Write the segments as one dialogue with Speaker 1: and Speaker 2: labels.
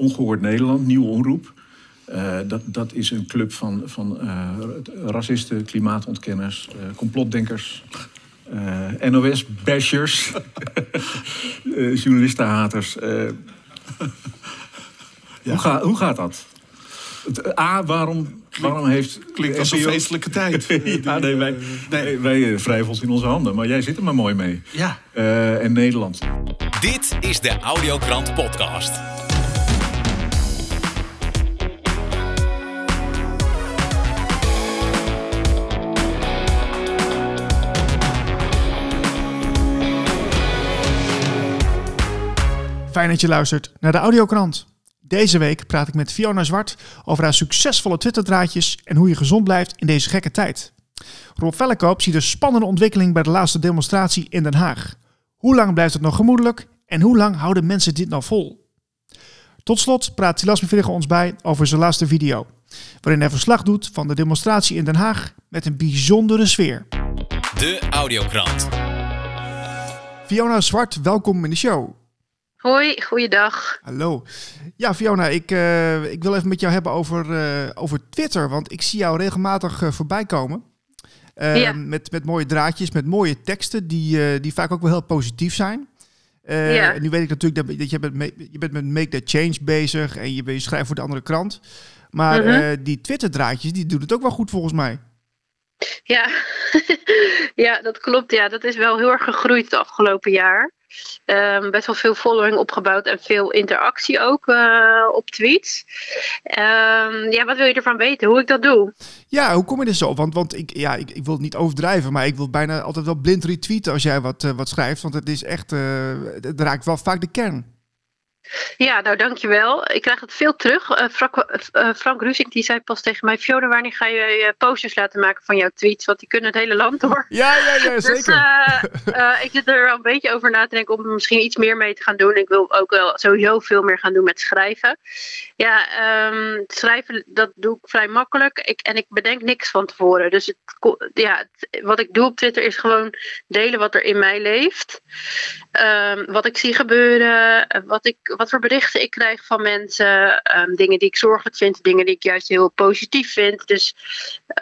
Speaker 1: Ongehoord Nederland, Nieuwe Omroep. Uh, dat, dat is een club van, van uh, racisten, klimaatontkenners, uh, complotdenkers, NOS-bashers, journalistenhaters. Ja. Hoe, ga, hoe gaat dat? A, waarom, waarom heeft...
Speaker 2: Klinkt als een feestelijke tijd.
Speaker 1: ja, nee, wij, nee. wij wrijven ons in onze handen. Maar jij zit er maar mooi mee.
Speaker 2: Ja.
Speaker 1: en Nederland.
Speaker 3: Dit is de Audiokrant podcast.
Speaker 4: Fijn dat je luistert naar de Audiokrant. Deze week praat ik met Fiona Zwart over haar succesvolle Twitterdraadjes en hoe je gezond blijft in deze gekke tijd. Rob Vellekoop ziet een spannende ontwikkeling bij de laatste demonstratie in Den Haag. Hoe lang blijft het nog gemoedelijk en hoe lang houden mensen dit nou vol? Tot slot praat Silas Mevrigo ons bij over zijn laatste video, waarin hij verslag doet van de demonstratie in Den Haag met een bijzondere sfeer.
Speaker 3: De Audiokrant.
Speaker 4: Fiona Zwart, welkom in de show.
Speaker 5: Hoi, goeiedag.
Speaker 4: Hallo. Ja, Fiona, ik, uh, ik wil even met jou hebben over, uh, over Twitter. Want ik zie jou regelmatig uh, voorbij komen. Ja. met, met mooie draadjes, met mooie teksten, die, die vaak ook wel heel positief zijn. Ja. En nu weet ik natuurlijk dat, dat je, bent, je bent met Make That Change bezig en je, je schrijft voor de andere krant. Maar -huh. die Twitter-draadjes, die doen het ook wel goed volgens mij.
Speaker 5: Ja. ja, dat klopt. Ja, dat is wel heel erg gegroeid het afgelopen jaar. Um, best wel veel following opgebouwd en veel interactie ook uh, op tweets. Um, ja, wat wil je ervan weten? Hoe ik dat doe?
Speaker 4: Ja, hoe kom je er zo? Want, want ik, ja, ik, ik wil het niet overdrijven, maar ik wil bijna altijd wel blind retweeten als jij wat, uh, wat schrijft. Want het is echt, uh, het raakt wel vaak de kern.
Speaker 5: Ja, nou dankjewel. Ik krijg het veel terug. Uh, Frank, uh, Frank die zei pas tegen mij... Fiona, wanneer ga je uh, posters laten maken van jouw tweets? Want die kunnen het hele land door.
Speaker 4: Ja, ja, ja,
Speaker 5: dus,
Speaker 4: zeker.
Speaker 5: ik zit er wel een beetje over na te denken... om er misschien iets meer mee te gaan doen. Ik wil ook wel sowieso veel meer gaan doen met schrijven. Ja, um, schrijven, dat doe ik vrij makkelijk. Ik, en ik bedenk niks van tevoren. Dus het, ja, het, wat ik doe op Twitter is gewoon delen wat er in mij leeft. Um, wat ik zie gebeuren. Wat ik wat voor berichten ik krijg van mensen. Um, dingen die ik zorgelijk vind, dingen die ik juist heel positief vind. Dus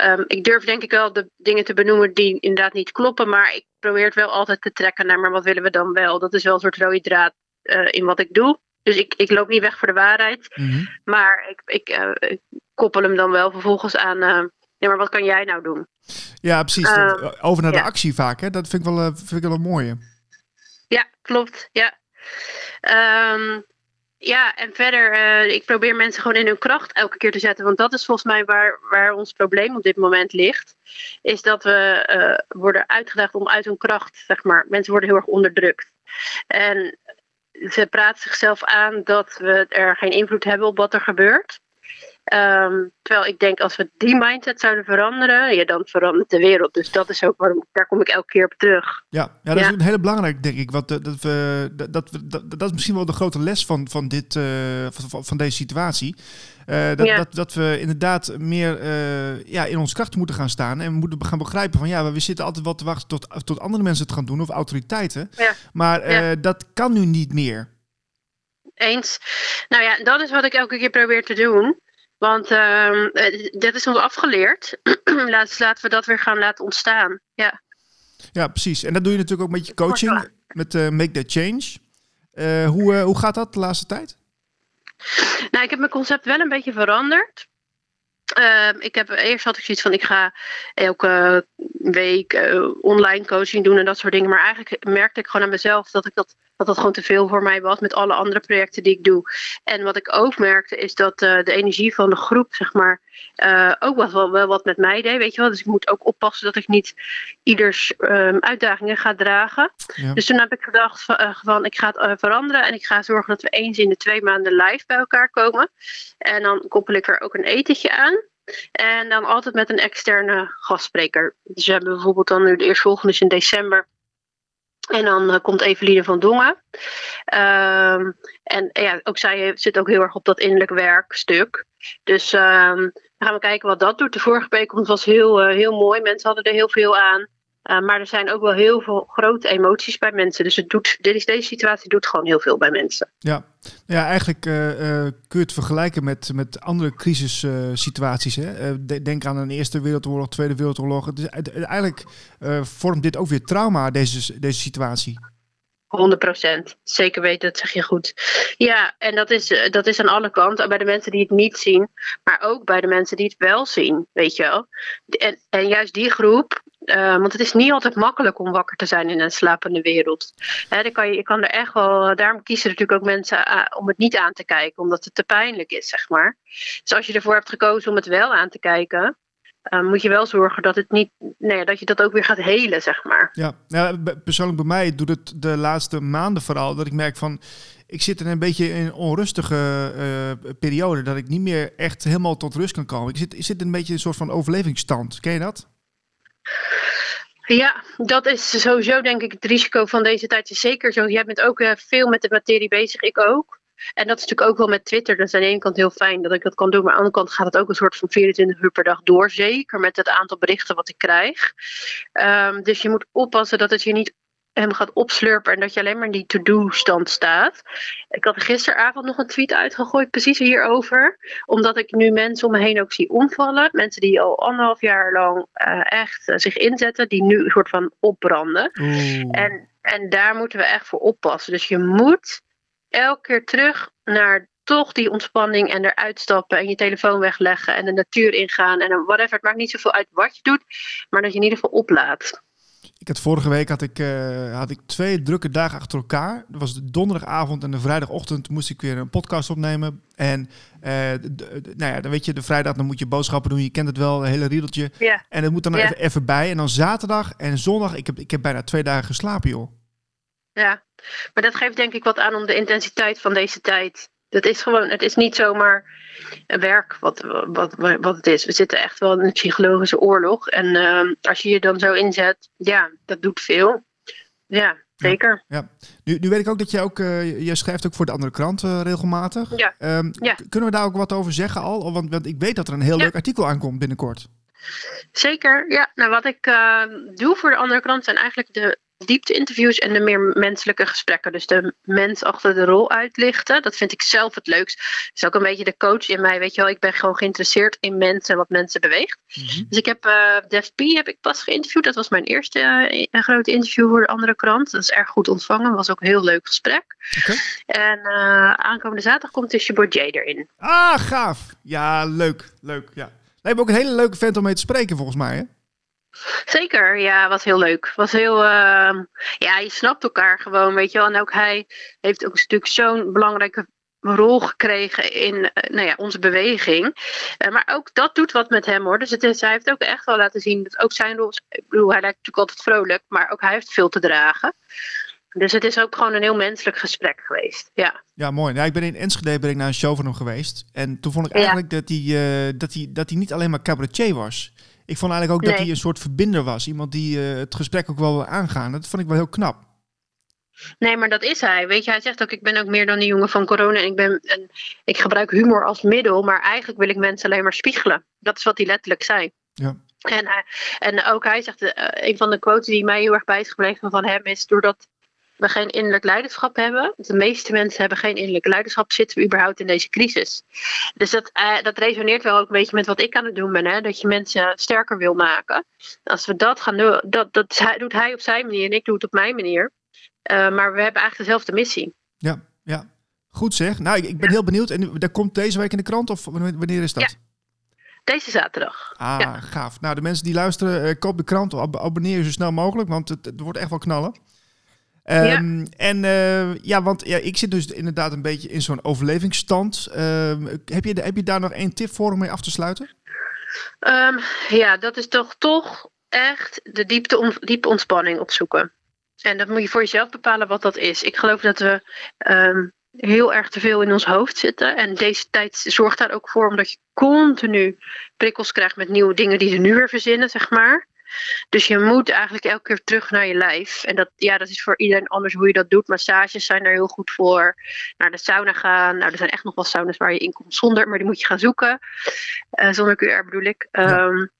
Speaker 5: um, ik durf denk ik wel de dingen te benoemen die inderdaad niet kloppen. Maar ik probeer het wel altijd te trekken naar, maar wat willen we dan wel? Dat is wel een soort rode draad uh, in wat ik doe. Dus ik, ik loop niet weg voor de waarheid.
Speaker 4: Mhm.
Speaker 5: Mm -hmm. Maar ik, ik, uh, ik, koppel hem dan wel vervolgens aan. Uh, ja, maar wat kan jij nou doen?
Speaker 4: Ja, precies. Over naar de actie vaak, hè? Dat vind ik wel, vind ik wel een mooie.
Speaker 5: Ja, klopt. Ja. Um, ja, en verder, uh, ik probeer mensen gewoon in hun kracht elke keer te zetten. Want dat is volgens mij waar, waar ons probleem op dit moment ligt. Is dat we uh, worden uitgedaagd om uit hun kracht, zeg maar. Mensen worden heel erg onderdrukt. En ze praten zichzelf aan dat we er geen invloed hebben op wat er gebeurt. Um, terwijl ik denk, als we die mindset zouden veranderen, ja, dan verandert de wereld. Dus dat is ook waarom, daar kom ik elke keer op terug.
Speaker 4: Ja, ja dat ja. is een hele belangrijk, denk ik. Want dat, we, dat, dat, dat, dat is misschien wel de grote les van, van, dit, uh, van, van deze situatie. Uh, dat, ja. dat, dat we inderdaad meer uh, ja, in ons kracht moeten gaan staan. En we moeten gaan begrijpen van ja, we zitten altijd wel te wachten tot, tot andere mensen het gaan doen of autoriteiten.
Speaker 5: Ja.
Speaker 4: Maar dat kan nu niet meer.
Speaker 5: Eens. Nou ja, dat is wat ik elke keer probeer te doen. Want uh, dit is ons afgeleerd. laten, laten we dat weer gaan laten ontstaan. Ja.
Speaker 4: ja, precies. En dat doe je natuurlijk ook met je coaching, met uh, Make That Change. Uh, hoe, uh, hoe gaat dat de laatste tijd?
Speaker 5: Nou, ik heb mijn concept wel een beetje veranderd. ik heb eerst had ik zoiets van ik ga elke week online coaching doen en dat soort dingen. Maar eigenlijk merkte ik gewoon aan mezelf dat ik dat dat dat gewoon te veel voor mij was met alle andere projecten die ik doe. En wat ik ook merkte is dat uh, de energie van de groep, zeg maar, uh, ook wat, wel, wel wat met mij deed, weet je wel. Dus ik moet ook oppassen dat ik niet ieders um, uitdagingen ga dragen. Ja. Dus toen heb ik gedacht van, uh, van ik ga het veranderen en ik ga zorgen dat we eens in de twee maanden live bij elkaar komen. En dan koppel ik er ook een etentje aan. En dan altijd met een externe gastspreker. Dus we hebben bijvoorbeeld dan nu de eerstvolgende is in december. En dan uh, komt Eveline van Dongen. Um, en ja, ook zij zit ook heel erg op dat innerlijk werkstuk. Dus um, gaan we kijken wat dat doet. De vorige bijeenkomst was heel, uh, heel mooi. Mensen hadden er heel veel aan. Uh, maar er zijn ook wel heel veel grote emoties bij mensen. Dus het doet, deze, deze situatie doet gewoon heel veel bij mensen.
Speaker 4: Ja, ja eigenlijk uh, kun je het vergelijken met, met andere crisissituaties. Hè? denk aan een Eerste Wereldoorlog, Tweede Wereldoorlog. Het is, eigenlijk vormt dit ook weer trauma, deze, deze situatie.
Speaker 5: 100 procent. Zeker weten, dat zeg je goed. Ja, en dat is, dat is aan alle kanten. Bij de mensen die het niet zien, maar ook bij de mensen die het wel zien. Weet je wel. En, en juist die groep, uh, want het is niet altijd makkelijk om wakker te zijn in een slapende wereld. Dan kan je, je kan er echt wel, daarom kiezen natuurlijk ook mensen uh, om het niet aan te kijken, omdat het te pijnlijk is, zeg maar. Dus als je ervoor hebt gekozen om het wel aan te kijken, uh, moet je wel zorgen dat, het niet, nee, dat je dat ook weer gaat helen, zeg maar.
Speaker 4: Ja, ja persoonlijk bij mij doet het de laatste maanden vooral dat ik merk van ik zit in een beetje in een onrustige uh, periode dat ik niet meer echt helemaal tot rust kan komen. Ik zit, ik zit in een beetje een soort van overlevingsstand. Ken je dat?
Speaker 5: Ja, dat is sowieso denk ik het risico van deze tijd. Is zeker zo. Jij bent ook uh, veel met de materie bezig, ik ook. En dat is natuurlijk ook wel met Twitter. Dat is aan de ene kant heel fijn dat ik dat kan doen. Maar aan de andere kant gaat het ook een soort van 24 uur per dag door. Zeker met het aantal berichten wat ik krijg. Um, dus je moet oppassen dat het je niet hem gaat opslurpen en dat je alleen maar in die to-do-stand staat. Ik had gisteravond nog een tweet uitgegooid, precies hierover. Omdat ik nu mensen om me heen ook zie omvallen. Mensen die al anderhalf jaar lang uh, echt uh, zich inzetten, die nu een soort van opbranden. En, en daar moeten we echt voor oppassen. Dus je moet elke keer terug naar toch die ontspanning en eruit stappen en je telefoon wegleggen en de natuur ingaan en whatever. Het maakt niet zoveel uit wat je doet, maar dat je in ieder geval oplaadt.
Speaker 4: Ik had vorige week had ik, uh, had ik twee drukke dagen achter elkaar. Dat was de donderdagavond en de vrijdagochtend moest ik weer een podcast opnemen. En uh, nou ja, dan weet je, de vrijdag dan moet je boodschappen doen. Je kent het wel, een hele riedeltje. En dat moet dan
Speaker 5: Ja.
Speaker 4: even, even bij. En dan zaterdag en zondag. Ik heb, ik heb bijna twee dagen geslapen, joh.
Speaker 5: Ja, maar dat geeft denk ik wat aan om de intensiteit van deze tijd. Dat is gewoon, het is niet zomaar een werk wat, wat, wat het is. We zitten echt wel in een psychologische oorlog. En uh, als je je dan zo inzet, ja, dat doet veel. Ja, zeker.
Speaker 4: Ja. Nu, nu weet ik ook dat jij ook, uh, jij schrijft ook voor de andere krant uh, regelmatig.
Speaker 5: Ja.
Speaker 4: Um,
Speaker 5: ja.
Speaker 4: Kunnen we daar ook wat over zeggen al? Want, want ik weet dat er een heel leuk artikel aankomt binnenkort.
Speaker 5: Zeker, ja. Nou, wat ik uh, doe voor de andere krant zijn eigenlijk de diepte-interviews en de meer menselijke gesprekken. Dus de mens achter de rol uitlichten. Dat vind ik zelf het leukst. Dat is ook een beetje de coach in mij. Weet je wel, ik ben gewoon geïnteresseerd in mensen en wat mensen beweegt.
Speaker 4: Mm -hmm.
Speaker 5: Dus ik heb uh, Def P heb ik pas geïnterviewd. Dat was mijn eerste uh, grote interview voor de andere krant. Dat is erg goed ontvangen. was ook een heel leuk gesprek.
Speaker 4: Okay.
Speaker 5: En uh, aankomende zaterdag komt je J erin.
Speaker 4: Ah, gaaf. Ja, leuk. Leuk, ja. We hebben ook een hele leuke vent om mee te spreken, volgens mij, hè?
Speaker 5: Zeker, ja, was heel leuk. Was heel, uh, ja, je snapt elkaar gewoon, weet je wel. En ook hij heeft ook natuurlijk zo'n belangrijke rol gekregen in uh, nou ja, onze beweging. Uh, maar ook dat doet wat met hem hoor. Dus het is, hij heeft ook echt wel laten zien dat ook zijn rol. Ik bedoel, hij lijkt natuurlijk altijd vrolijk, maar ook hij heeft veel te dragen. Dus het is ook gewoon een heel menselijk gesprek geweest. Ja,
Speaker 4: ja mooi. Ja, ik ben in Enschede ben ik naar een show van hem geweest. En toen vond ik eigenlijk ja. dat, hij, uh, dat, hij, dat hij niet alleen maar cabaretier was. Ik vond eigenlijk ook
Speaker 5: nee.
Speaker 4: dat hij een soort verbinder was. Iemand die uh, het gesprek ook wel wil aangaan. Dat vond ik wel heel knap.
Speaker 5: Nee, maar dat is hij. Weet je, hij zegt ook: ik ben ook meer dan die jongen van corona. En ik, ben, en ik gebruik humor als middel, maar eigenlijk wil ik mensen alleen maar spiegelen. Dat is wat hij letterlijk zei.
Speaker 4: Ja.
Speaker 5: En, uh, en ook hij zegt: uh, een van de quotes die mij heel erg bij is gebleven van hem is: doordat we geen innerlijk leiderschap hebben. De meeste mensen hebben geen innerlijk leiderschap. Zitten we überhaupt in deze crisis? Dus dat, uh, dat resoneert wel ook een beetje met wat ik aan het doen ben. Hè? Dat je mensen sterker wil maken. Als we dat gaan doen, dat, dat doet hij op zijn manier en ik doe het op mijn manier. Uh, maar we hebben eigenlijk dezelfde missie.
Speaker 4: Ja, ja. Goed zeg. Nou, ik, ik ben ja. heel benieuwd. En dat komt deze week in de krant of wanneer is dat?
Speaker 5: Ja. Deze zaterdag.
Speaker 4: Ah,
Speaker 5: ja.
Speaker 4: gaaf. Nou, de mensen die luisteren, uh, koop de krant, ab abonneer je zo snel mogelijk, want het, het wordt echt wel knallen. Um, ja. En uh, ja, want ja, ik zit dus inderdaad een beetje in zo'n overlevingsstand. Um, heb, je, heb je daar nog één tip voor om mee af te sluiten?
Speaker 5: Um, ja, dat is toch, toch echt de diepte on, diepe ontspanning opzoeken. En dat moet je voor jezelf bepalen wat dat is. Ik geloof dat we heel erg te veel in ons hoofd zitten. En deze tijd zorgt daar ook voor, omdat je continu prikkels krijgt met nieuwe dingen die ze nu weer verzinnen, zeg maar. Dus je moet eigenlijk elke keer terug naar je lijf. En dat, ja, dat is voor iedereen anders hoe je dat doet. Massages zijn er heel goed voor. Naar de sauna gaan. Nou, er zijn echt nog wel saunas waar je in komt zonder, maar die moet je gaan zoeken. Uh, zonder QR bedoel ik. Um,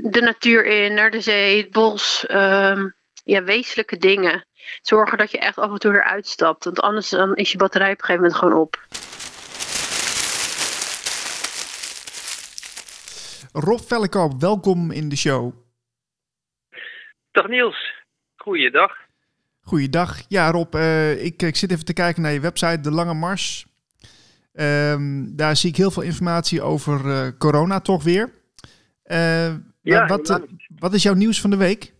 Speaker 5: de natuur in, naar de zee, het bos. ehm, ja, wezenlijke dingen. Zorgen dat je echt af en toe eruit stapt. Want anders dan is je batterij op een gegeven moment gewoon op.
Speaker 4: Rob Vellekoop, welkom in de show.
Speaker 6: Dag Niels, goeiedag.
Speaker 4: Goeiedag. Ja, Rob, eh, ik, ik zit even te kijken naar je website, De Lange Mars. Ehm, daar zie ik heel veel informatie over eh, corona toch weer. Eh,
Speaker 6: Ja,
Speaker 4: wat, wat is jouw nieuws van de week?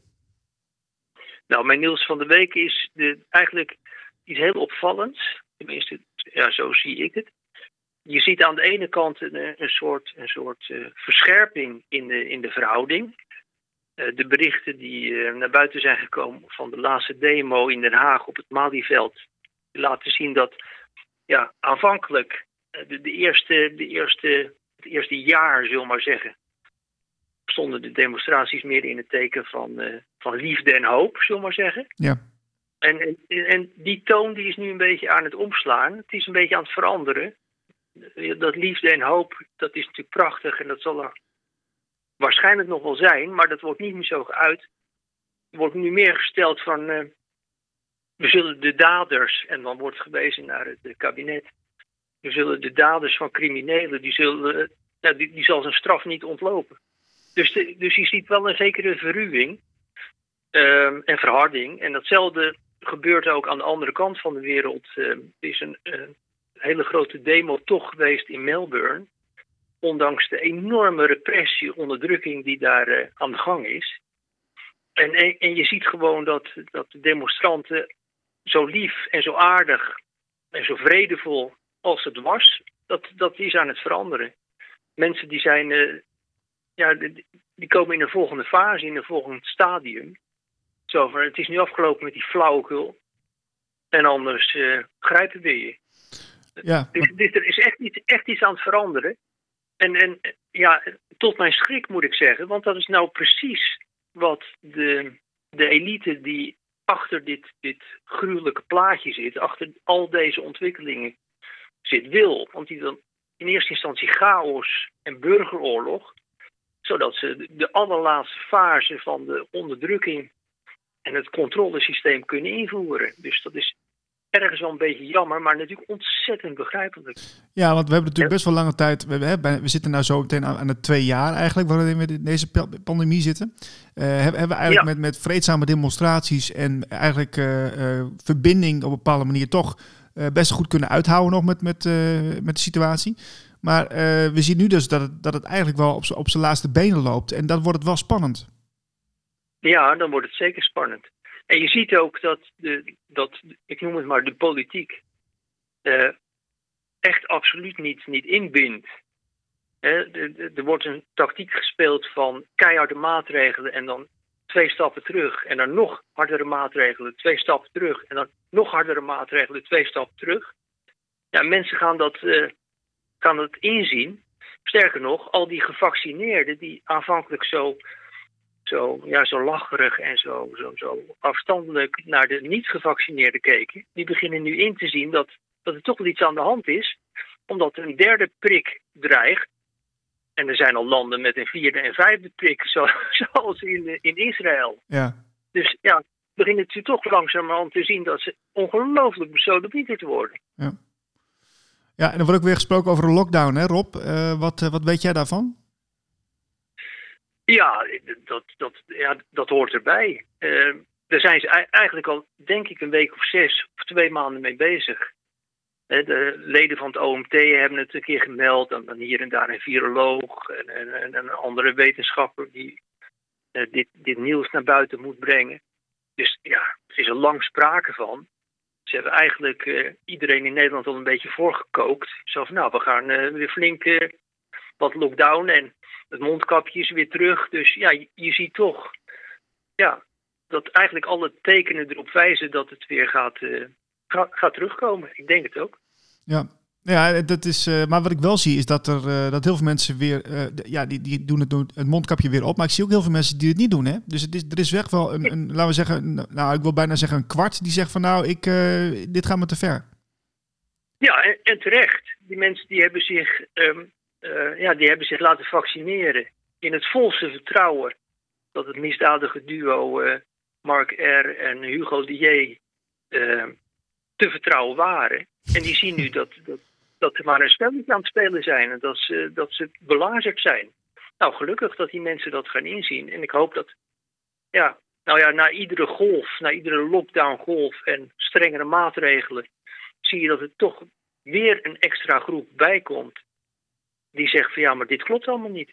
Speaker 6: Nou, mijn nieuws van de week is de, eigenlijk iets heel opvallends. Tenminste, ja, zo zie ik het. Je ziet aan de ene kant een, eh, een soort, een soort eh, verscherping in de, in de verhouding. Eh, de berichten die naar buiten zijn gekomen van de laatste demo in Den Haag op het Malieveld laten zien dat ja, aanvankelijk de, de eerste, de eerste, het eerste jaar, zullen maar zeggen, stonden de demonstraties meer in het teken van, van liefde en hoop, zullen maar zeggen.
Speaker 4: Ja.
Speaker 6: En, en, en die toon die is nu een beetje aan het omslaan. Het is een beetje aan het veranderen. Dat liefde en hoop, dat is natuurlijk prachtig en dat zal er waarschijnlijk nog wel zijn, maar dat wordt niet meer zo geuit. Er wordt nu meer gesteld van eh, we zullen de daders, en dan wordt gewezen naar het eh, kabinet, we zullen de daders van criminelen, die, zullen, eh, nou, die, die zal zijn straf niet ontlopen. Dus, dus je ziet wel een zekere verruwing ehm, en verharding. En datzelfde gebeurt ook aan de andere kant van de wereld. Er is een hele grote demo toch geweest in Melbourne. Ondanks de enorme repressie, onderdrukking die daar eh, aan de gang is. En, en, je ziet gewoon dat, dat de demonstranten zo lief en zo aardig en zo vredevol als het was, dat, dat is aan het veranderen. Mensen die zijn, eh, ja, die, komen in een volgende fase, in een volgend stadium. Zo het is nu afgelopen met die flauwekul. En anders eh, grijpen we je.
Speaker 4: Ja,
Speaker 6: Dus, dus er is echt iets, echt iets aan het veranderen. En, en ja, tot mijn schrik moet ik zeggen, want dat is nou precies wat de, de elite die achter dit, dit gruwelijke plaatje zit, achter al deze ontwikkelingen zit, wil. Want die dan in eerste instantie chaos en burgeroorlog, zodat ze de- de allerlaatste fase van de onderdrukking en het controlesysteem kunnen invoeren. Dus dat is ergens wel een beetje jammer, maar natuurlijk ontzettend begrijpelijk.
Speaker 4: Ja, want we hebben natuurlijk best wel lange tijd. We, hebben, we zitten nou zo meteen aan, aan het twee jaar eigenlijk waarin we in deze pa- pandemie zitten. Eh, hebben, hebben we eigenlijk
Speaker 6: Ja.
Speaker 4: met, met vreedzame demonstraties en eigenlijk eh, eh, verbinding op een bepaalde manier toch best goed kunnen uithouden nog met, met, met de situatie. Maar we zien nu dus dat het, dat het eigenlijk wel op zijn laatste benen loopt. En dan wordt het wel spannend.
Speaker 6: Ja, dan wordt het zeker spannend. En je ziet ook dat, de, dat ik noem het maar, de politiek eh, echt absoluut niet, niet inbindt. Er wordt een tactiek gespeeld van keiharde maatregelen en dan twee stappen terug. En dan nog hardere maatregelen, twee stappen terug. En dan nog hardere maatregelen, twee stappen terug. Ja, mensen gaan dat, eh, gaan dat inzien. Sterker nog, al die gevaccineerden die aanvankelijk zo zo, ja, zo lacherig en zo, zo, zo afstandelijk naar de niet-gevaccineerden keken, die beginnen nu in te zien dat, dat er toch wel iets aan de hand is, omdat er een derde prik dreigt. En er zijn al landen met een vierde en vijfde prik, zo, zoals in, in Israël.
Speaker 4: Ja.
Speaker 6: Dus ja, beginnen ze toch langzamerhand te zien dat ze ongelooflijk besodemieterd worden.
Speaker 4: ja, en dan wordt ook weer gesproken over een lockdown, hè Rob? Eh, wat, eh, wat weet jij daarvan?
Speaker 6: Ja, dat, dat, ja, dat hoort erbij. Eh, daar zijn ze ei- eigenlijk al, denk ik, een week of zes of twee maanden mee bezig. De leden van het OMT hebben het een keer gemeld. En dan hier en daar een viroloog en, en, en een andere wetenschapper die eh, dit, dit nieuws naar buiten moet brengen. Dus ja, er is al lang sprake van. Ze hebben eigenlijk eh, iedereen in Nederland al een beetje voorgekookt. Zo van, nou, we gaan eh, weer flink wat lockdown en het mondkapje is weer terug. Dus ja, je, je ziet toch ja, dat eigenlijk alle tekenen erop wijzen dat het weer gaat, eh, gaat, gaat terugkomen. Ik denk het ook.
Speaker 4: Ja. Ja, dat is, eh, maar wat ik wel zie is dat er eh, dat heel veel mensen weer, ja, die, die doen het, het mondkapje weer op. Maar ik zie ook heel veel mensen die het niet doen. Hè? Dus het is, er is echt wel een, een, laten we zeggen, een- nou, ik wil bijna zeggen een kwart die zegt van nou, ik, dit gaat me te ver.
Speaker 6: Ja, en, en terecht. Die mensen die hebben zich, ehm, eh, ja, die hebben zich laten vaccineren. in het volste vertrouwen dat het misdadige duo uh, Mark R. en Hugo Dier uh, te vertrouwen waren. En die zien nu dat, dat, dat ze maar een spelletje aan het spelen zijn en dat ze, dat ze belazerd zijn. Nou, gelukkig dat die mensen dat gaan inzien. En ik hoop dat, ja, nou ja, na iedere golf, na iedere lockdown-golf en strengere maatregelen, zie je dat er toch weer een extra groep bij komt. Die zegt van ja, maar dit klopt allemaal niet.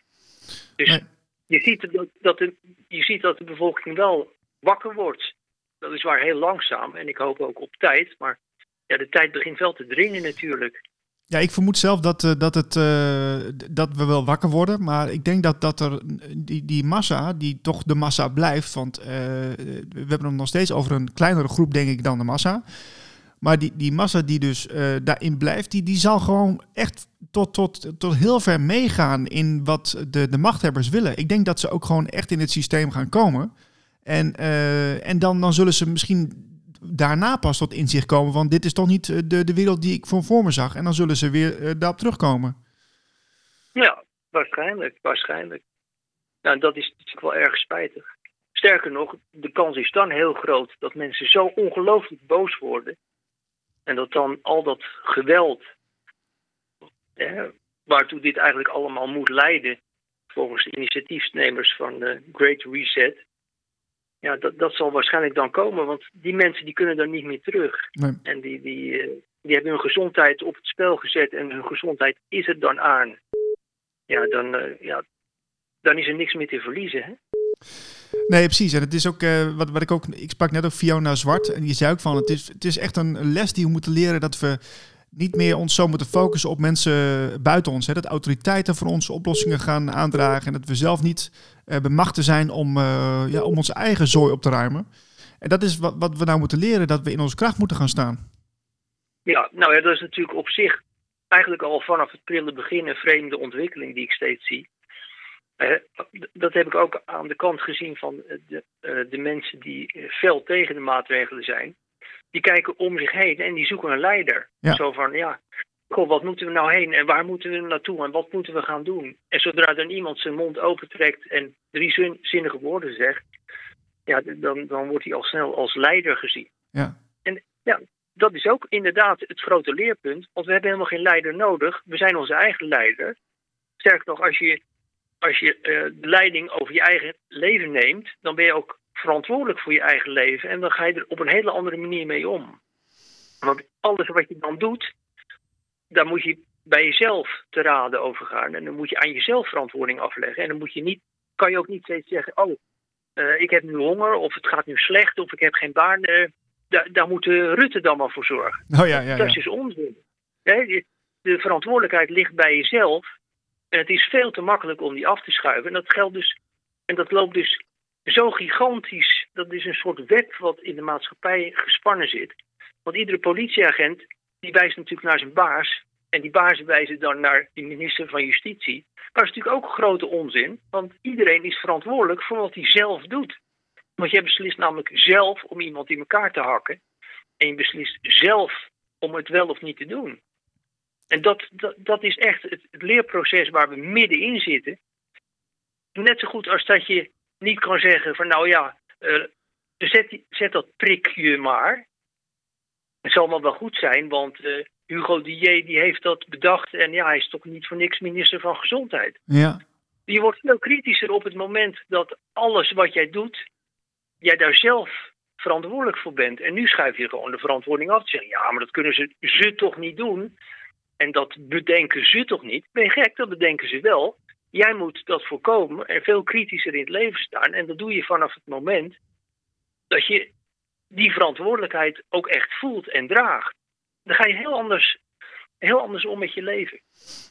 Speaker 6: Dus
Speaker 4: Nee.
Speaker 6: je, ziet dat, dat de, je ziet dat de bevolking wel wakker wordt. Dat is waar heel langzaam en ik hoop ook op tijd. Maar ja, de tijd begint wel te dringen natuurlijk.
Speaker 4: Ja, ik vermoed zelf dat, eh, dat, het, eh, dat we wel wakker worden. Maar ik denk dat, dat er die, die massa, die toch de massa blijft. Want eh, we hebben het nog steeds over een kleinere groep, denk ik, dan de massa. Maar die, die massa die dus eh, daarin blijft, die, die zal gewoon echt tot, tot, tot heel ver meegaan in wat de, de machthebbers willen. Ik denk dat ze ook gewoon echt in het systeem gaan komen. En, eh, en dan, dan zullen ze misschien daarna pas tot inzicht komen van dit is toch niet eh, de, de wereld die ik voor, voor me zag. En dan zullen ze weer eh, daarop terugkomen.
Speaker 6: Ja, waarschijnlijk, waarschijnlijk. Nou, dat is natuurlijk wel erg spijtig. Sterker nog, de kans is dan heel groot dat mensen zo ongelooflijk boos worden. En dat dan al dat geweld, hè, waartoe dit eigenlijk allemaal moet leiden, volgens de initiatiefnemers van de Great Reset. Ja, dat, dat zal waarschijnlijk dan komen, want die mensen die kunnen dan niet meer terug.
Speaker 4: Nee.
Speaker 6: En die, die, eh, die hebben hun gezondheid op het spel gezet en hun gezondheid is er dan aan. Ja, dan, eh, ja, dan is er niks meer te verliezen. Hè?
Speaker 4: Nee, precies. En het is ook eh, wat, wat ik ook. Ik sprak net ook Fiona Zwart. En die zei ook van: het is, het is echt een les die we moeten leren dat we niet meer ons zo moeten focussen op mensen buiten ons. Hè? Dat autoriteiten voor ons oplossingen gaan aandragen. En dat we zelf niet eh bemachtigd zijn om, eh, ja, om onze eigen zooi op te ruimen. En dat is wat, wat we nou moeten leren: dat we in onze kracht moeten gaan staan.
Speaker 6: Ja, nou ja, dat is natuurlijk op zich eigenlijk al vanaf het prille begin een vreemde ontwikkeling die ik steeds zie. Eh, dat heb ik ook aan de kant gezien van de, eh, de mensen die eh, fel tegen de maatregelen zijn. Die kijken om zich heen en die zoeken een leider.
Speaker 4: Ja.
Speaker 6: Zo van, ja, goh, wat moeten we nou heen en waar moeten we naartoe en wat moeten we gaan doen? En zodra dan iemand zijn mond opentrekt en drie zin- zinnige woorden zegt, ja, dan, dan wordt hij al snel als leider gezien
Speaker 4: Ja,
Speaker 6: dat is ook inderdaad het grote leerpunt. Want we hebben helemaal geen leider nodig. We zijn onze eigen leider. Sterker nog, als je, als je eh, de leiding over je eigen leven neemt, dan ben je ook verantwoordelijk voor je eigen leven. En dan ga je er op een hele andere manier mee om. Want alles wat je dan doet, daar moet je bij jezelf te raden over gaan. En dan moet je aan jezelf verantwoording afleggen. En dan moet je niet, kan je ook niet steeds zeggen: Oh, eh, ik heb nu honger, of het gaat nu slecht, of ik heb geen baan. Eh, daar, daar moet Rutte dan maar voor zorgen.
Speaker 4: oh ja, ja,
Speaker 6: Dat is dus onzin. De verantwoordelijkheid ligt bij jezelf. En het is veel te makkelijk om die af te schuiven. En dat geldt dus. En dat loopt dus zo gigantisch. Dat is een soort web wat in de maatschappij gespannen zit. Want iedere politieagent die wijst natuurlijk naar zijn baas. En die baas wijzen dan naar de minister van Justitie. Maar dat is natuurlijk ook grote onzin. Want iedereen is verantwoordelijk voor wat hij zelf doet. Want jij beslist namelijk zelf om iemand in elkaar te hakken. En je beslist zelf om het wel of niet te doen. En dat, dat, dat is echt het, het leerproces waar we middenin zitten. Net zo goed als dat je niet kan zeggen van nou ja, eh, zet, die- zet dat prikje maar. Het zal maar wel goed zijn, want eh, Hugo Dier die heeft dat bedacht en ja, hij is toch niet voor niks minister van Gezondheid.
Speaker 4: ja.
Speaker 6: Je wordt veel kritischer op het moment dat alles wat jij doet, jij daar zelf verantwoordelijk voor bent. En nu schuif je gewoon de verantwoording af. Zeggen, ja, maar dat kunnen ze, ze toch niet doen. En dat bedenken ze toch niet. Ben je gek, dat bedenken ze wel. Jij moet dat voorkomen en veel kritischer in het leven staan. En dat doe je vanaf het moment dat je die verantwoordelijkheid ook echt voelt en draagt. Dan ga je heel anders, heel anders om met je leven.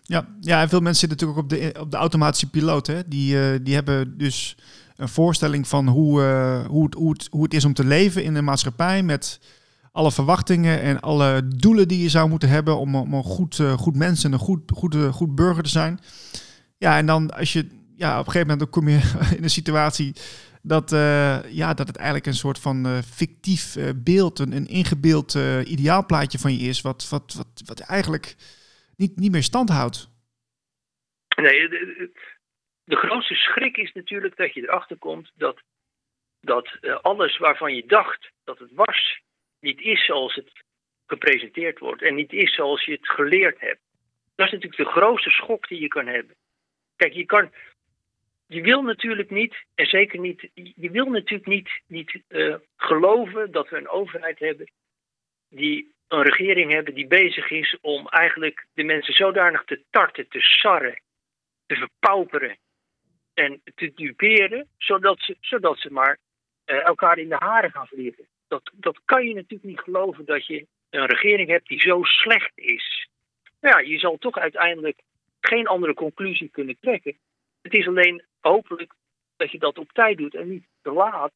Speaker 4: Ja, ja, en veel mensen zitten natuurlijk ook op de, op de automatische piloot. Hè? Die, eh, die hebben dus een voorstelling van hoe, eh, hoe, het, hoe, het, hoe het is om te leven in een maatschappij met alle verwachtingen en alle doelen die je zou moeten hebben om, om een goed, eh, goed mens en een goed, goed, eh, goed burger te zijn. Ja, en dan als je ja, op een gegeven moment dan kom je in een situatie dat, eh, ja, dat het eigenlijk een soort van fictief beeld, een, een ingebeeld ideaalplaatje van je is, wat, wat, wat, wat eigenlijk niet, niet meer stand houdt.
Speaker 6: Nee, de- de- grootste schrik is natuurlijk dat je erachter komt dat, dat alles waarvan je dacht dat het was, niet is zoals het gepresenteerd wordt en niet is zoals je het geleerd hebt. Dat is natuurlijk de grootste schok die je kan hebben. Kijk, je kan. Je wil natuurlijk niet, en zeker niet, je wil natuurlijk niet, niet uh, geloven dat we een overheid hebben die een regering hebben die bezig is om eigenlijk de mensen zodanig te tarten, te sarren, te verpauperen en te duperen, zodat ze, zodat ze maar uh, elkaar in de haren gaan vliegen. Dat, dat kan je natuurlijk niet geloven dat je een regering hebt die zo slecht is. Nou ja, je zal toch uiteindelijk geen andere conclusie kunnen trekken. Het is alleen hopelijk dat je dat op tijd doet en niet te laat.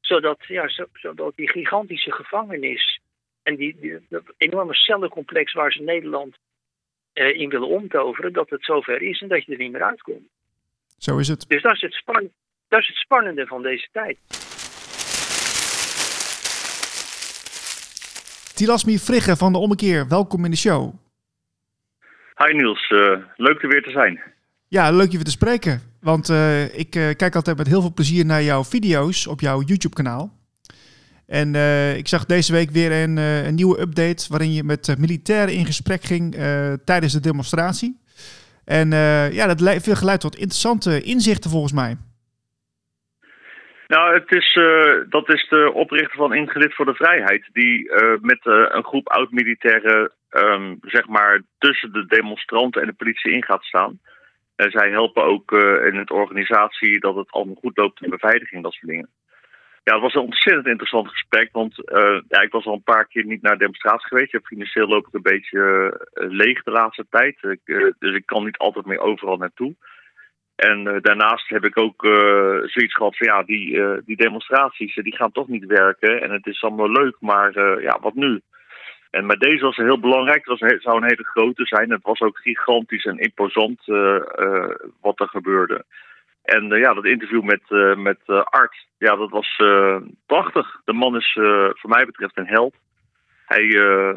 Speaker 6: Zodat, ja, zodat die gigantische gevangenis en die, die dat enorme cellencomplex waar ze Nederland eh, in willen omtoveren, dat het zover is en dat je er niet meer uitkomt.
Speaker 4: Zo is het.
Speaker 6: Dus dat is het, span dat is het spannende van deze tijd.
Speaker 4: Tilasmi Frigge van de Ommekeer, welkom in de show.
Speaker 7: Hi Niels, uh, leuk er weer te zijn.
Speaker 4: Ja, leuk je weer te spreken. Want uh, ik uh, kijk altijd met heel veel plezier naar jouw video's op jouw YouTube-kanaal. En ik zag deze week weer een, een, nieuwe update waarin je met militairen in gesprek ging tijdens de demonstratie. En ja, dat heeft geleid tot interessante inzichten volgens mij.
Speaker 7: Nou, het is, uh, dat is de oprichter van Ingrid voor de Vrijheid, die uh, met uh, een groep oud-militairen, um, zeg maar, tussen de demonstranten en de politie in gaat staan. En zij helpen ook in het organisatie dat het allemaal goed loopt, de beveiliging, dat soort dingen. Ja, het was een ontzettend interessant gesprek, want ja, ik was al een paar keer niet naar demonstraties geweest. Ja, financieel loop ik een beetje leeg de laatste tijd, ik, dus ik kan niet altijd meer overal naartoe. En uh, daarnaast heb ik ook uh, zoiets gehad van ja, die, uh, die demonstraties die gaan toch niet werken. En het is allemaal leuk, maar ja, wat nu? En met deze was heel belangrijk. Het, was, zou een hele grote zijn. Het was ook gigantisch en imposant wat er gebeurde. En ja, dat interview met, met Art, ja, dat was prachtig. De man is voor mij betreft een held. Hij,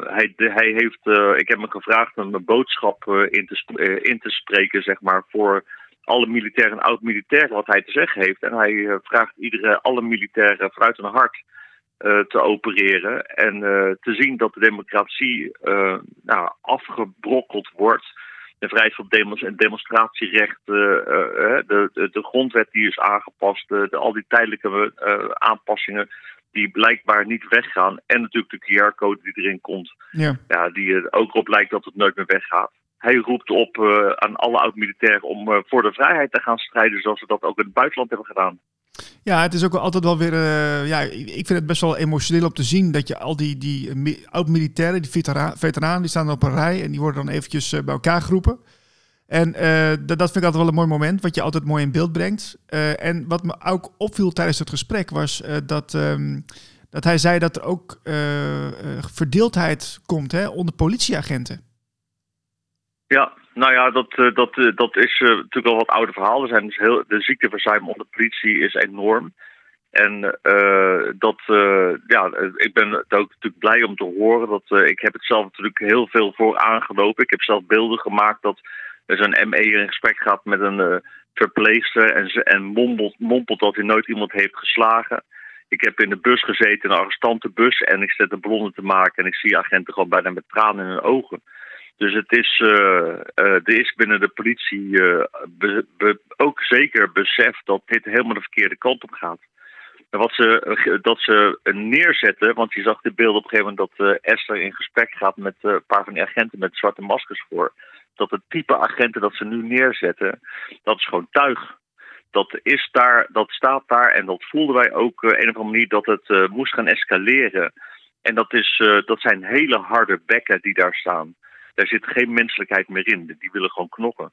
Speaker 7: hij, hij heeft, ik heb me gevraagd om een boodschap in, te, in te spreken, zeg maar, voor alle militairen en oud-militairen wat hij te zeggen heeft. En hij uh, vraagt iedere, alle militairen vanuit hun hart uh, te opereren. En uh, te zien dat de democratie nou, afgebrokkeld wordt. De vrijheid van demos en demonstratierecht, de, de, de, grondwet die is aangepast, de, al die tijdelijke aanpassingen die blijkbaar niet weggaan. En natuurlijk de QR-code die erin komt, ja. Ja, die er ook op lijkt dat het nooit meer weggaat hij roept op uh, aan alle oud-militairen om uh, voor de vrijheid te gaan strijden, zoals ze dat ook in het buitenland hebben gedaan.
Speaker 4: Ja, het is ook altijd wel weer. Uh, ja, ik vind het best wel emotioneel om te zien dat je al die, die oud-militairen, die vetera veteranen, die staan op een rij en die worden dan eventjes bij elkaar geroepen. En dat, vind ik altijd wel een mooi moment, wat je altijd mooi in beeld brengt. en wat me ook opviel tijdens het gesprek was dat, um, dat hij zei dat er ook verdeeldheid komt hè, onder politieagenten.
Speaker 7: Ja, nou ja, dat, uh, dat, uh, dat is uh, natuurlijk al wat oude verhalen. Zijn dus heel, de ziekteverzuim onder politie is enorm. En dat, ja, ik ben ook natuurlijk blij om te horen. Dat, ik heb het zelf natuurlijk heel veel voor aangelopen. Ik heb zelf beelden gemaakt dat zo'n ME in gesprek gaat met een verpleegster en, en mompelt, mompelt dat hij nooit iemand heeft geslagen. Ik heb in de bus gezeten, een arrestantenbus, en ik zet een ballonnen te maken en ik zie agenten gewoon bijna met tranen in hun ogen. Dus het is, uh, uh, er is binnen de politie be, ook zeker besef dat dit helemaal de verkeerde kant op gaat. En wat ze, dat ze neerzetten, want je zag de beelden op een gegeven moment dat Esther in gesprek gaat met een paar van die agenten met zwarte maskers voor. Dat het type agenten dat ze nu neerzetten, dat is gewoon tuig. Dat, is daar, dat staat daar en dat voelden wij ook een of andere manier dat het moest gaan escaleren. En dat, is, dat zijn hele harde bekken die daar staan. Daar zit geen menselijkheid meer in. Die willen gewoon knokken.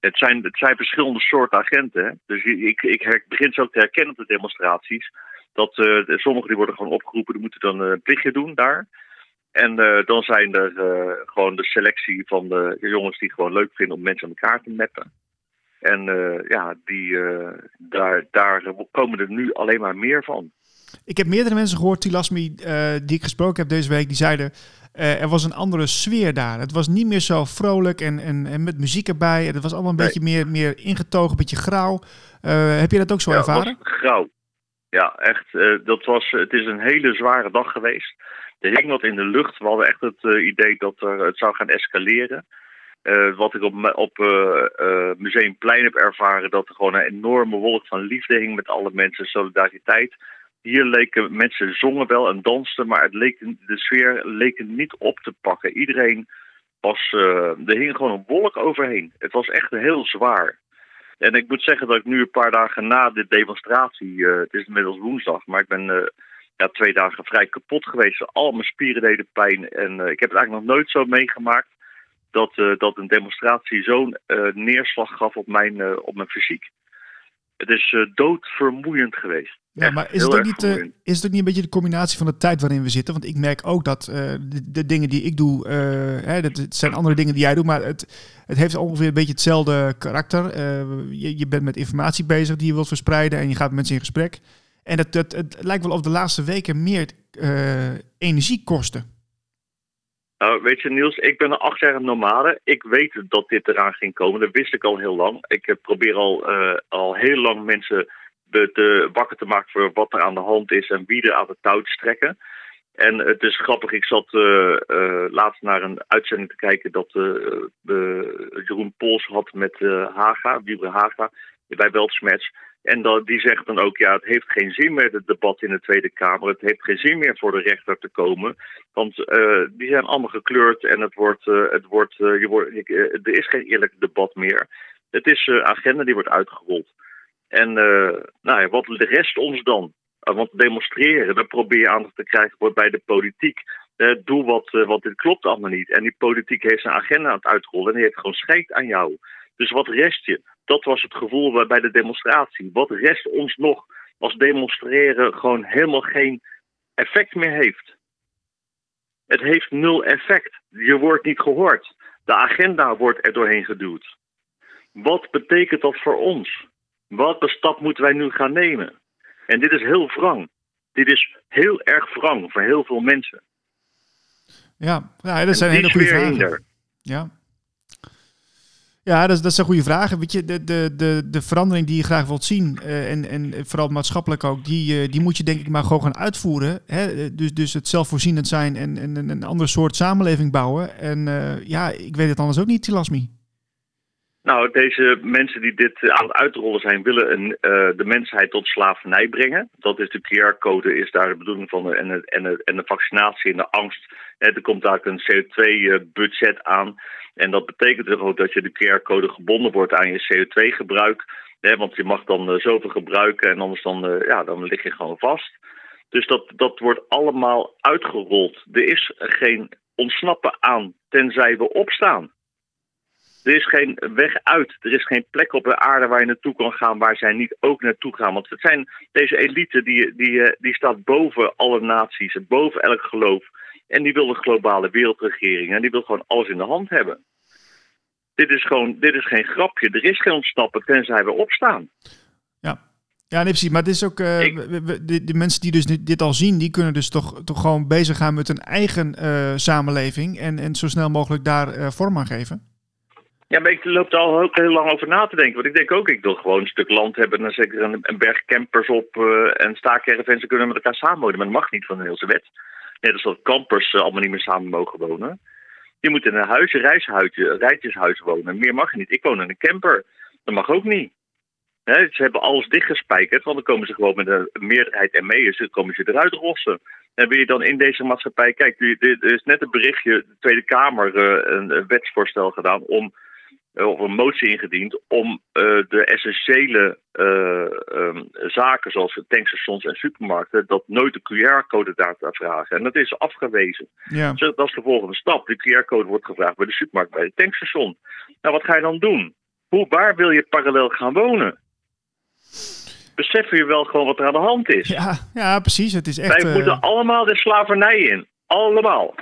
Speaker 7: Het zijn, het zijn verschillende soorten agenten. Dus ik, ik begin zo te herkennen op de demonstraties. Dat uh, sommigen die worden gewoon opgeroepen, die moeten dan een plichtje doen daar. En uh, dan zijn er gewoon de selectie van de jongens die gewoon leuk vinden om mensen aan elkaar te meppen. En ja, die, daar, daar komen er nu alleen maar meer van.
Speaker 4: Ik heb meerdere mensen gehoord, Tilasmi, die ik gesproken heb deze week, die zeiden eh, er was een andere sfeer daar. Het was niet meer zo vrolijk en, en, en met muziek erbij. Het was allemaal een
Speaker 7: Nee.
Speaker 4: beetje meer, meer ingetogen, een beetje grauw. Eh, heb je dat ook zo
Speaker 7: Ja,
Speaker 4: ervaren?
Speaker 7: grauw. Ja, echt. eh, dat was, het is een hele zware dag geweest. Er hing wat in de lucht. We hadden echt het idee dat er, het zou gaan escaleren. Wat ik op, op Museumplein heb ervaren, dat er gewoon een enorme wolk van liefde hing met alle mensen, solidariteit. Hier leken mensen zongen wel en dansten, maar het leek, de sfeer leek niet op te pakken. Iedereen was, eh, er hing gewoon een wolk overheen. Het was echt heel zwaar. En ik moet zeggen dat ik nu een paar dagen na de demonstratie, eh, het is inmiddels woensdag, maar ik ben eh, ja, twee dagen vrij kapot geweest. Al mijn spieren deden pijn en ik heb het eigenlijk nog nooit zo meegemaakt dat, dat een demonstratie zo'n neerslag gaf op mijn, op mijn fysiek. Het is doodvermoeiend geweest.
Speaker 4: Ja, maar is het, ook niet, eh, is het ook niet een beetje de combinatie van de tijd waarin we zitten? Want ik merk ook dat eh, de, de dingen die ik doe, eh, hè, dat, het zijn andere dingen die jij doet, maar het, het heeft ongeveer een beetje hetzelfde karakter. Je, je bent met informatie bezig die je wilt verspreiden en je gaat met mensen in gesprek. En het, het, het lijkt wel of de laatste weken meer energie kosten.
Speaker 7: Nou, weet je, Niels, ik ben een acht jaar nomade. Ik weet dat dit eraan ging komen. Dat wist ik al heel lang. Ik probeer al, al heel lang mensen te wakker te maken voor wat er aan de hand is en wie er aan het touw te strekken. En het is grappig, ik zat eh, eh, laatst naar een uitzending te kijken dat eh, Jeroen Pols had met Haga, Wiebre Haga, bij Weltsmerts. En dat, die zegt dan ook, ja, het heeft geen zin meer, het debat in de Tweede Kamer. Het heeft geen zin meer voor de rechter te komen. Want die zijn allemaal gekleurd en het wordt, het wordt, je wordt, ik, er is geen eerlijk debat meer. Het is agenda die wordt uitgerold. En eh, nou wat rest ons dan? Uh, want demonstreren, dan probeer je aandacht te krijgen voor- bij de politiek. Eh, doe wat, eh, want dit klopt allemaal niet. En die politiek heeft zijn agenda aan het uitrollen en die heeft gewoon scheid aan jou. Dus wat rest je? Dat was het gevoel bij de demonstratie. Wat rest ons nog als demonstreren gewoon helemaal geen effect meer heeft? Het heeft nul effect. Je wordt niet gehoord. De agenda wordt er doorheen geduwd. Wat betekent dat voor ons? Welke stap moeten wij nu gaan nemen? En dit is heel wrang. Dit is heel erg wrang voor heel veel mensen.
Speaker 4: Ja, ja dat zijn hele goede vragen. Ja. Ja, dat, is- dat zijn goede vragen. Weet je, de, de, de, de verandering die je graag wilt zien, eh, en, en vooral maatschappelijk ook, die, eh, die moet je denk ik maar gewoon gaan uitvoeren. Hè? Eh, Dus, dus het zelfvoorzienend zijn en, en, en een andere soort samenleving bouwen. En ja, ik weet het anders ook niet, Tilasmi.
Speaker 7: Nou, deze mensen die dit eh, aan het uitrollen zijn, willen een, eh, de mensheid tot slavernij brengen. Dat is de QR-code, is daar de bedoeling van. En, de- en, en de vaccinatie en de angst. Eh, er komt daar een CO2-budget aan. En dat betekent dus ook dat je de QR-code gebonden wordt aan je CO2-gebruik. want je mag dan eh, zoveel gebruiken en anders dan, eh, ja, dan lig je gewoon vast. Dus dat, dat wordt allemaal uitgerold. Er is geen ontsnappen aan, tenzij we opstaan. Er is geen weg uit. Er is geen plek op de aarde waar je naartoe kan gaan waar zij niet ook naartoe gaan. Want het zijn deze elite die, die, eh, die staat boven alle naties, en boven elk geloof. En die wil een globale wereldregering en die wil gewoon alles in de hand hebben. Dit is gewoon, dit is geen grapje. Er is geen ontsnappen tenzij we opstaan.
Speaker 4: Ja. Ja, nee, precies. Maar het is ook, eh,
Speaker 7: Ik-
Speaker 4: de, de mensen die dus dit, dit al zien, die kunnen dus toch, toch gewoon bezig gaan met hun eigen eh, samenleving en, en zo snel mogelijk daar eh, vorm aan geven.
Speaker 7: Ja, maar ik loop er al heel lang over na te denken. Want ik denk ook, ik wil gewoon een stuk land hebben... en dan zet ik er een, een berg campers op uh, en staakervens... en kunnen met elkaar samenwonen. Maar dat mag niet van de Nederlandse wet. Net als dat campers uh, allemaal niet meer samen mogen wonen. Je moet in een huisje, reishuisje, rijtjeshuis wonen. Meer mag je niet. Ik woon in een camper. Dat mag ook niet. Ze hebben alles dichtgespijkerd, want dan komen ze gewoon met een meerderheid en mee. Dus dan komen ze eruit rossen. En wil je dan in deze maatschappij... Kijk, er is net een berichtje, de Tweede Kamer uh, een wetsvoorstel gedaan... om of een motie ingediend om uh, de essentiële uh, um, zaken zoals tankstations en supermarkten, dat nooit de QR-code daar te vragen. En dat is afgewezen.
Speaker 4: Ja.
Speaker 7: Dus dat is de volgende stap. De QR-code wordt gevraagd bij de supermarkt, bij het tankstation. Nou, wat ga je dan doen? Hoe, waar wil je parallel gaan wonen? Beseffen je wel gewoon wat er aan de hand is?
Speaker 4: Ja, ja precies. Het is echt.
Speaker 7: Wij moeten uh... allemaal de slavernij in. Allemaal.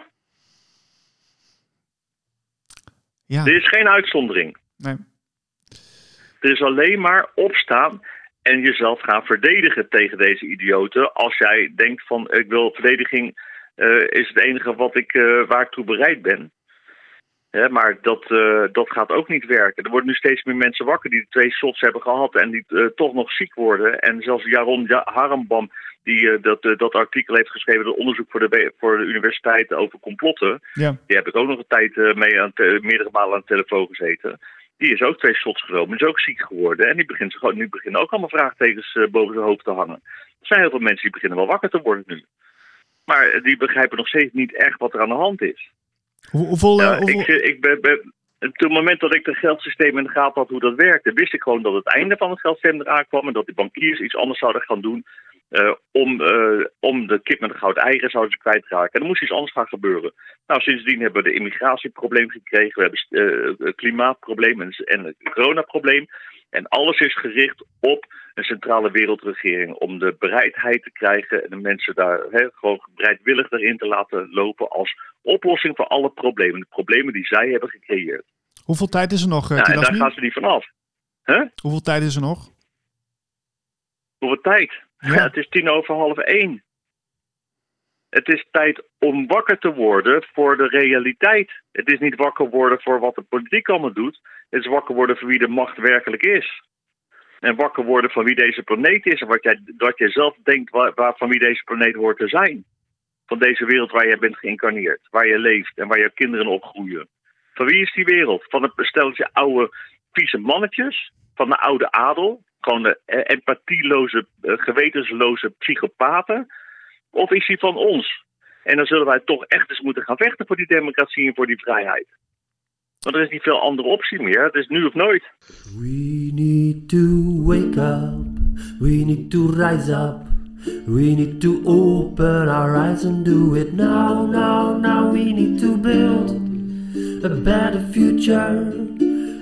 Speaker 4: Ja.
Speaker 7: Er is geen uitzondering.
Speaker 4: Nee.
Speaker 7: Er is alleen maar opstaan en jezelf gaan verdedigen tegen deze idioten. Als jij denkt van ik wil verdediging eh, is het enige wat ik, uh, waar ik toe bereid ben. Hè, maar dat, uh, dat gaat ook niet werken. Er worden nu steeds meer mensen wakker die twee shots hebben gehad en die toch nog ziek worden. En zelfs Jaron Harambam, die dat, dat artikel heeft geschreven, dat onderzoek voor de, voor de universiteit over complotten.
Speaker 4: Ja.
Speaker 7: Die heb ik ook nog een tijd mee aan meerdere malen aan de telefoon gezeten. Die is ook twee shots genomen, is ook ziek geworden. En die begint, gewoon, nu beginnen ook allemaal vraagtekens boven zijn hoofd te hangen. Er zijn heel veel mensen die beginnen wel wakker te worden nu. Maar die begrijpen nog steeds niet echt wat er aan de hand is.
Speaker 4: Hoe, hoeveel,
Speaker 7: ja,
Speaker 4: hoeveel...
Speaker 7: Ik, ik ben, ben, op het moment dat ik het geldsysteem in de gaten had hoe dat werkte, wist ik gewoon dat het einde van het geldsysteem eraan kwam en dat die bankiers iets anders zouden gaan doen uh, om, uh, om de kip met de gouden eieren zouden ze kwijtraken. En er moest iets anders gaan gebeuren. Nou, sindsdien hebben we de immigratieprobleem gekregen, we hebben uh, klimaatprobleem en, en het coronaprobleem. En alles is gericht op een centrale wereldregering om de bereidheid te krijgen en de mensen daar he, gewoon bereidwillig erin te laten lopen als oplossing voor alle problemen. De problemen die zij hebben gecreëerd.
Speaker 4: Hoeveel tijd is er nog?
Speaker 7: En daar gaan ze niet vanaf. Huh?
Speaker 4: Hoeveel tijd is er nog?
Speaker 7: Hoeveel tijd? Ja. het is tien over half één. Het is tijd om wakker te worden voor de realiteit. Het is niet wakker worden voor wat de politiek allemaal doet. Het is wakker worden voor wie de macht werkelijk is. En wakker worden van wie deze planeet is. En wat jij, wat jij zelf denkt waar, waar, van wie deze planeet hoort te zijn. Van deze wereld waar jij bent geïncarneerd. Waar je leeft en waar je kinderen opgroeien. Van wie is die wereld? Van een stelletje oude vieze mannetjes. Van de oude adel. Gewoon de empathieloze, gewetensloze psychopaten. Of is die van ons? En dan zullen wij toch echt eens moeten gaan vechten voor die democratie en voor die vrijheid. Want er is niet veel andere optie meer. Het is nu of nooit.
Speaker 8: We need to wake up. We need to rise up. We need to open our eyes and do it now, now, now. We need to build a better future.